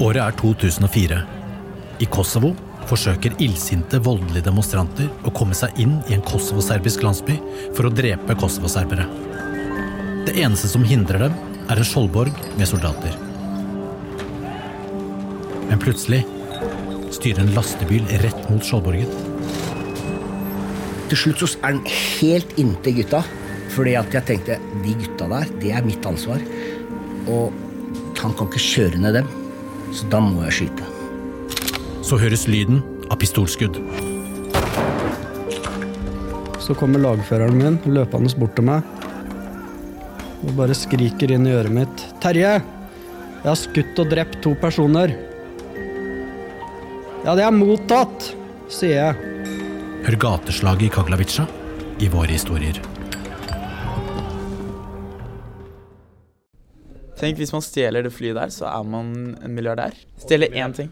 Året er 2004. I Kosovo forsøker illsinte, voldelige demonstranter å komme seg inn i en kosovoserbisk landsby for å drepe kosovoserbere. Det eneste som hindrer dem, er en skjoldborg med soldater. Men plutselig styrer en lastebil rett mot skjoldborgen. Til slutt så er den helt inntil gutta. Fordi at jeg tenkte de gutta der, det er mitt ansvar. Og han kan ikke kjøre ned dem. Så da må jeg skyte. Så høres lyden av pistolskudd. Så kommer lagføreren min løpende bort til meg og bare skriker inn i øret mitt. 'Terje! Jeg har skutt og drept to personer.' 'Ja, det er mottatt', sier jeg. Hør gateslaget i Kaglavica i våre historier. Tenk hvis man stjeler det flyet der, så er man en milliardær. Stjeler én ting.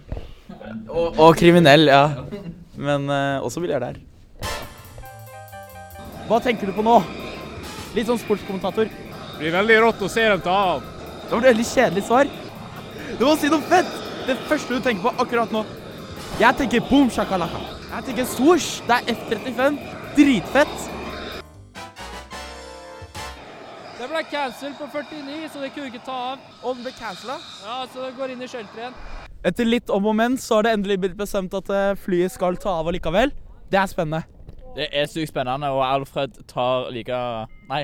Og, og kriminell, ja. Men uh, også milliardær. Hva tenker du på nå? Litt sånn sportskommentator. Det blir veldig rått å se dem ta av. Det var et veldig kjedelig svar. Du må si noe fett! Det første du tenker på akkurat nå. Jeg tenker boom shakalaka. Jeg tenker swoosh. Det er F-35. Dritfett. Det ble cancel på 49, så det kunne ikke ta av. Og den ble cancela. Ja, så det går inn i shelter igjen. Etter litt om og men så har det endelig blitt bestemt at eh, flyet skal ta av allikevel. Det er spennende. Det er sykt spennende, og Alfred tar like Nei.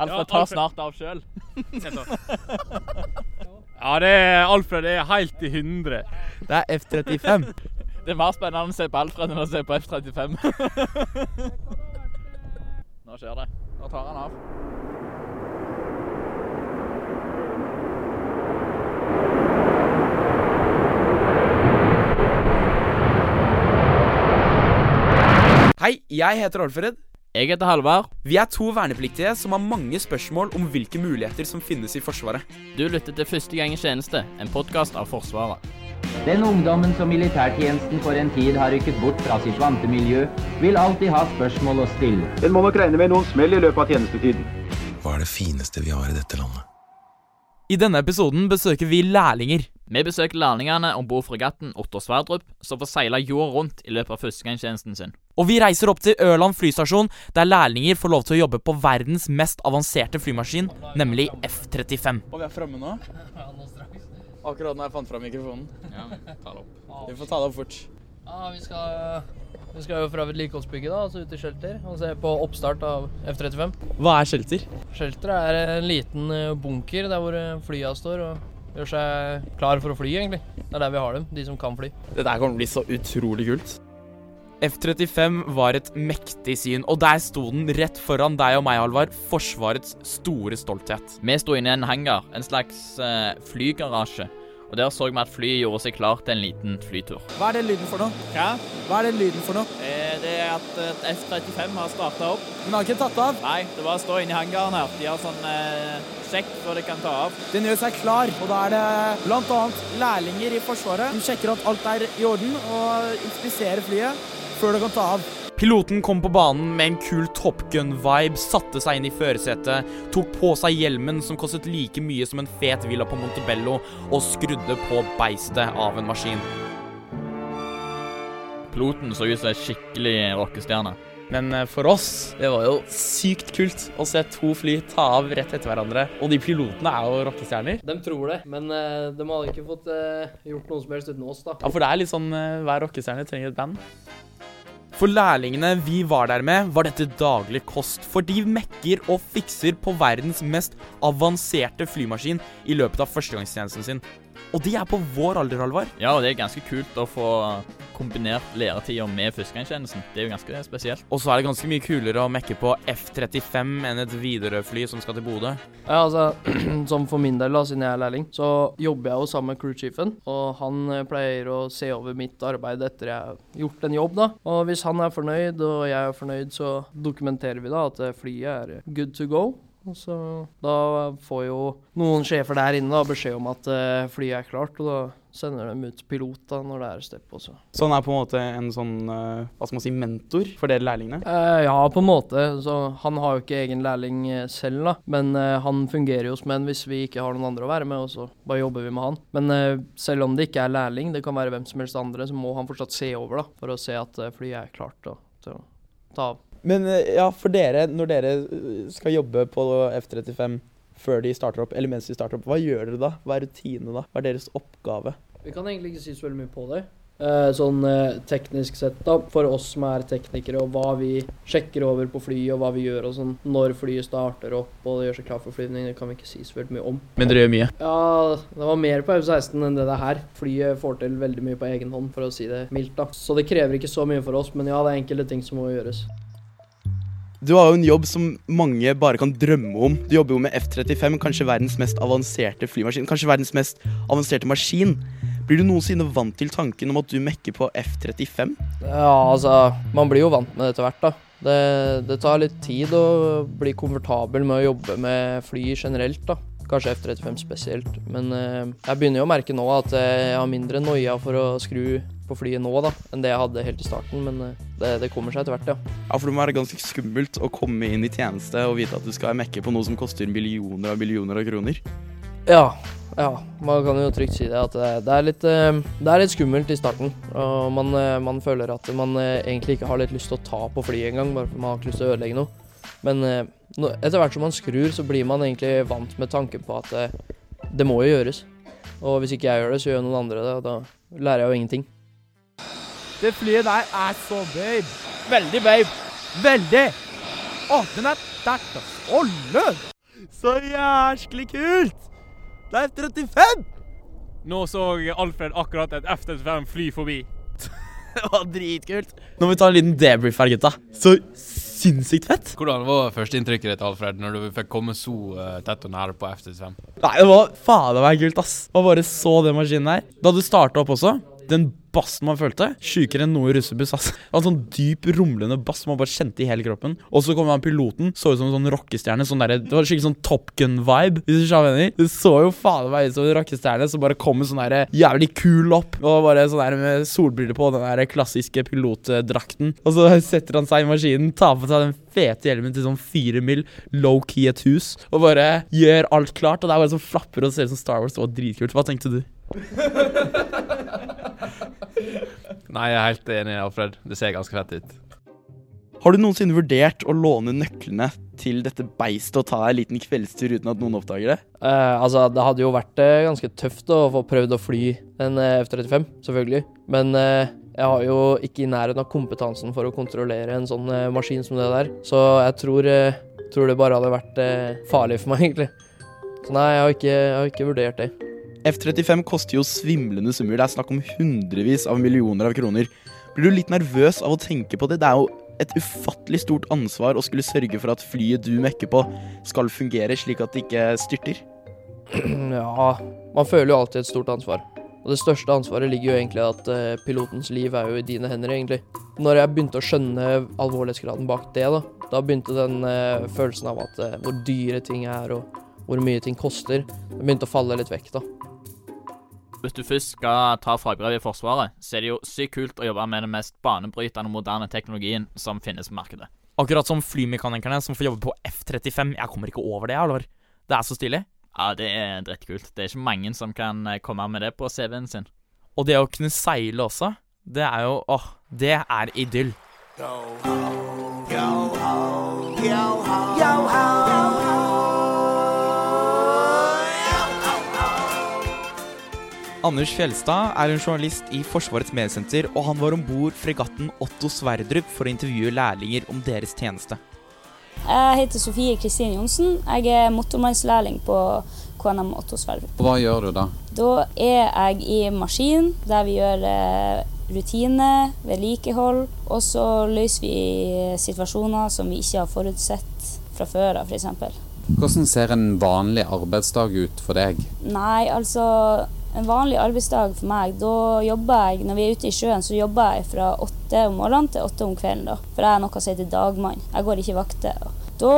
Alfred tar snart av sjøl. Ja, det er Alfred det er helt i hundre. Det er F-35. Det er mer spennende å se på Alfred enn å se på F-35. Nå skjer det. Nå tar han av. Hei, jeg heter Alfred. Jeg heter Halvard. Vi er to vernepliktige som har mange spørsmål om hvilke muligheter som finnes i Forsvaret. Du lytter til Første gang i tjeneste, en podkast av Forsvaret. Den ungdommen som militærtjenesten for en tid har rykket bort fra sitt vante miljø, vil alltid ha spørsmål å stille. En må nok regne med noen smell i løpet av tjenestetiden. Hva er det fineste vi har i dette landet? I denne episoden besøker vi lærlinger. Vi besøker lærlingene om bord fregatten Otto Sverdrup, som får seile jorda rundt i løpet av førstegangstjenesten sin. Og vi reiser opp til Ørland flystasjon, der lærlinger får lov til å jobbe på verdens mest avanserte flymaskin, nemlig F-35. Og vi er framme nå. Akkurat når jeg fant fram mikrofonen. Ja, ta det opp. Vi får ta det opp fort. Ja, vi skal, vi skal jo fra vedlikeholdsbygget, da, altså ut til shelter, og se på oppstart av F-35. Hva er shelter? Shelter er en liten eh, bunker der hvor eh, flya står og gjør seg klar for å fly, egentlig. Det er der vi har dem, de som kan fly. Dette kommer til å bli så utrolig kult. F-35 var et mektig syn, og der sto den rett foran deg og meg, Halvard. Forsvarets store stolthet. Vi sto inne i en hangar, en slags uh, flygarasje. Og der så vi at flyet gjorde seg klar til en liten flytur. Hva er den lyden for noe? Hva? Hva er den lyden for noe? Eh, det er at et F-35 har starta opp. Den har ikke tatt av. Nei, det var å stå inne i hangaren her. De har sånn eh, sjekk før de kan ta av. Den gjør seg klar, og da er det bl.a. lærlinger i Forsvaret som sjekker at alt er i orden, og inspiserer flyet før det kan ta av. Piloten kom på banen med en kul Top Gun-vibe, satte seg inn i førersetet, tok på seg hjelmen som kostet like mye som en fet villa på Montebello, og skrudde på beistet av en maskin. Piloten så ut som ei skikkelig rockestjerne. Men eh, for oss, det var jo sykt kult å se to fly ta av rett etter hverandre. Og de pilotene er jo rockestjerner. De tror det, men eh, de hadde ikke fått eh, gjort noe som helst uten oss, da. Ja, for det er litt sånn hver rockestjerne trenger et band. For lærlingene vi var der med, var dette daglig kost. For de mekker og fikser på verdens mest avanserte flymaskin i løpet av førstegangstjenesten sin. Og de er på vår alder, Halvard. Ja, og det er ganske kult å få kombinert læretida med førstegangstjenesten. Det er jo ganske spesielt. Og så er det ganske mye kulere å mekke på F-35 enn et Widerøe-fly som skal til Bodø. Ja, altså, Som for min del, da, siden jeg er lærling, så jobber jeg jo sammen med crewchiefen. Og han eh, pleier å se over mitt arbeid etter jeg har gjort en jobb, da. Og hvis han er fornøyd og jeg er fornøyd, så dokumenterer vi da at eh, flyet er good to go. Og så da får jo noen sjefer der inne da beskjed om at uh, flyet er klart, og da sender de ut pilot da når det er stepp også. Så han er på en måte en sånn, uh, hva skal man si, mentor for dere lærlingene? Uh, ja, på en måte. Så han har jo ikke egen lærling selv, da. Men han fungerer jo som en hvis vi ikke har noen andre å være med, og så bare jobber vi med han. Men selv om det ikke er lærling, det kan være hvem som helst andre, så må han fortsatt se over, da. For å se at flyet er klart da, til å ta av. Men eh, ja, for dere, når dere eh, skal jobbe på F-35 før de starter opp, eller mens de starter opp, hva gjør dere da? Hva er rutinene da? Hva er deres oppgave? Vi kan egentlig ikke si så veldig mye på det. Eh, sånn teknisk sett, da, for oss som er teknikere, og hva vi sjekker over på flyet, og hva vi gjør og sånn når flyet starter opp og det gjør seg klar for flyvning, det kan vi ikke si så veldig mye om. Men dere gjør mye? Ja, det var mer på F-16 enn det det er her. Flyet får til veldig mye på egen hånd, for å si det mildt, da. Så det krever ikke så mye for oss, men ja, det er enkelte ting som må gjøres. Du har jo en jobb som mange bare kan drømme om. Du jobber jo med F-35, kanskje verdens mest avanserte flymaskin. Kanskje verdens mest avanserte maskin. Blir du noensinne vant til tanken om at du mekker på F-35? Ja, altså Man blir jo vant med det etter hvert, da. Det, det tar litt tid å bli komfortabel med å jobbe med fly generelt, da. Kanskje F-35 spesielt. Men eh, jeg begynner jo å merke nå at eh, jeg har mindre noia for å skru på flyet nå da, enn det jeg hadde helt i starten. Men eh, det, det kommer seg etter hvert, ja. Ja, for det må være ganske skummelt å komme inn i tjeneste og vite at du skal mekke på noe som koster millioner og millioner av kroner. Ja, ja, man kan jo trygt si det. At det, er, litt, det er litt skummelt i starten. Og man, man føler at man egentlig ikke har litt lyst til å ta på flyet engang, bare fordi man har ikke lyst til å ødelegge noe. Men eh, etter hvert som man skrur, så blir man egentlig vant med tanken på at det, det må jo gjøres. Og hvis ikke jeg gjør det, så gjør noen andre det, og da lærer jeg jo ingenting. Det flyet der er så babe. Veldig babe. Veldig. Å, den er sterk, olle. Så jæsklig kult. Det er F-35. Nå så Alfred akkurat et F-35 fly forbi. Det var dritkult. Nå må vi ta en liten debrief her, gutta. Så sinnssykt fett. Hvordan var førsteinntrykket ditt, Alfred, når du fikk komme så uh, tett og nære på F-35? Nei, det var fader meg kult, ass. Man bare så den maskinen der. Da du starta opp også, den bassen man følte, sjukere enn noe russebuss, Altså. En sånn dyp, rumlende bass man bare kjente i hele kroppen. Og så kom han piloten, så ut som en sånn rockestjerne. Sånn der, det var skikkelig sånn Top Gun-vibe, hvis du skjønner mener. Det så jo faen meg ut som en rockestjerne som bare kom med sånn der jævlig kul opp. Og bare sånn der med solbriller på, den der klassiske pilotdrakten. Og så setter han seg i maskinen, tar på seg den fete hjelmen til sånn fire mil, low-key et hus, og bare gjør alt klart. Og det er bare sånn flapper og ser ut som Star Wars. Det var dritkult. Hva tenkte du? Nei, jeg er helt enig, Alfred. Det ser ganske fett ut. Har du noensinne vurdert å låne nøklene til dette beistet og ta deg en liten kveldstur uten at noen oppdager det? Eh, altså, det hadde jo vært eh, ganske tøft å få prøvd å fly en eh, F-35, selvfølgelig. Men eh, jeg har jo ikke i nærheten av kompetansen for å kontrollere en sånn eh, maskin som det der. Så jeg tror, eh, tror det bare hadde vært eh, farlig for meg, egentlig. Så nei, jeg har ikke, jeg har ikke vurdert det. F-35 koster jo svimlende summer. Det er snakk om hundrevis av millioner av kroner. Blir du litt nervøs av å tenke på det? Det er jo et ufattelig stort ansvar å skulle sørge for at flyet du mekker på, skal fungere slik at det ikke styrter. ja, man føler jo alltid et stort ansvar. Og det største ansvaret ligger jo egentlig at eh, pilotens liv er jo i dine hender, egentlig. Når jeg begynte å skjønne alvorlighetsgraden bak det, da, da begynte den eh, følelsen av at eh, hvor dyre ting er, og hvor mye ting koster, begynte å falle litt vekk, da. Hvis du først skal ta fagbrev i Forsvaret, så er det jo sykt kult å jobbe med den mest banebrytende moderne teknologien som finnes på markedet. Akkurat som flymekanikerne som får jobbe på F-35. Jeg kommer ikke over det, Alvar. Det er så stilig. Ja, det er drittkult. Det er ikke mange som kan eh, komme med det på CV-en sin. Og det å kunne seile også, det er jo Åh, det er idyll. Anders Fjelstad er en journalist i Forsvarets mediesenter, og han var om bord fregatten Otto Sverdrup for å intervjue lærlinger om deres tjeneste. Jeg heter Sofie Kristine Johnsen. Jeg er motormannslærling på KNM Otto Sverdrup. Hva gjør du da? Da er jeg i maskin, der vi gjør eh, rutine, vedlikehold, og så løser vi situasjoner som vi ikke har forutsett fra før av, f.eks. Hvordan ser en vanlig arbeidsdag ut for deg? Nei, altså en vanlig arbeidsdag for meg, da jobber jeg Når vi er ute i sjøen, så jobber jeg fra åtte om morgenen til åtte om kvelden. da. For jeg er noe som heter dagmann. Jeg går ikke vakter. Da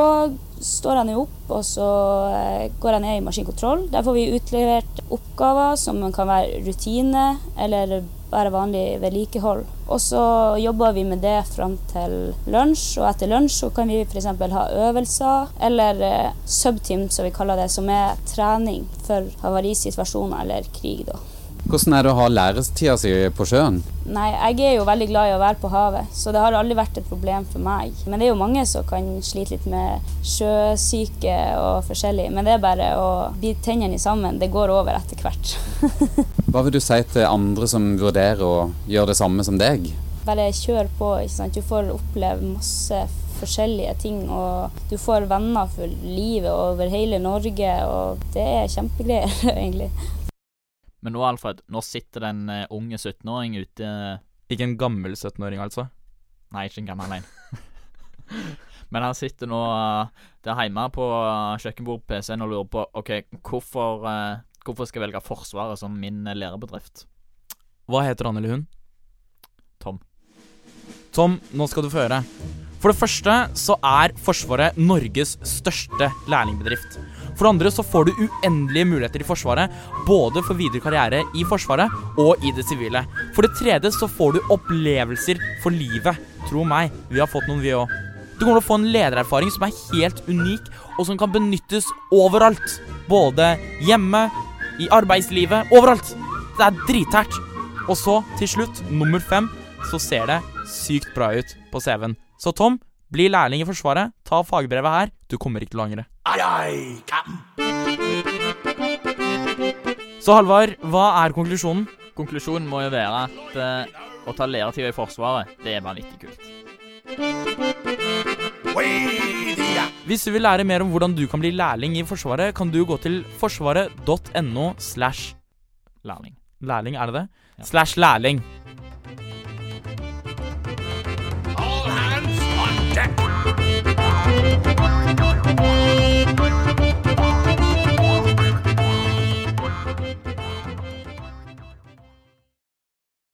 står jeg opp, og så eh, går jeg ned i maskinkontroll. Der får vi utlevert oppgaver som kan være rutine eller bare vanlig vedlikehold. Og så jobber vi med det fram til lunsj, og etter lunsj så kan vi f.eks. ha øvelser eller eh, subteam, som vi kaller det, som er trening for havarisituasjoner eller krig, da. Hvordan er det å ha læretida si på sjøen? Nei, jeg er jo veldig glad i å være på havet, så det har aldri vært et problem for meg. Men det er jo mange som kan slite litt med sjøsyke og forskjellig. Men det er bare å bite tennene sammen. Det går over etter hvert. Hva vil du si til andre som vurderer å gjøre det samme som deg? Bare kjør på. ikke sant? Du får oppleve masse forskjellige ting, og du får venner for livet over hele Norge, og det er kjempegreier, egentlig. Men nå, Alfred, nå sitter det en eh, unge 17-åring ute Ikke en gammel 17-åring, altså? Nei, ikke en gammel en. Men han sitter nå eh, der hjemme på eh, kjøkkenbord PC-en og lurer på OK, hvorfor, eh, hvorfor skal jeg velge Forsvaret som min eh, lærebedrift? Hva heter han eller hun? Tom. Tom, nå skal du få høre. For det første så er Forsvaret Norges største lærlingbedrift. For det andre så får du uendelige muligheter i Forsvaret, både for videre karriere i Forsvaret og i det sivile. For det tredje så får du opplevelser for livet. Tro meg, vi har fått noen, vi òg. Du kommer til å få en ledererfaring som er helt unik, og som kan benyttes overalt. Både hjemme, i arbeidslivet, overalt. Det er drittært. Og så, til slutt, nummer fem, så ser det sykt bra ut på CV-en. Så Tom, bli lærling i Forsvaret. Ta fagbrevet her. Du kommer ikke til å angre. Så Halvard, hva er konklusjonen? Konklusjonen må jo være at eh, å ta læretida i Forsvaret, det er vanvittig kult. Hvis du vil lære mer om hvordan du kan bli lærling i Forsvaret, kan du gå til forsvaret.no slash Lærling. Lærling, er det det? Slash lærling.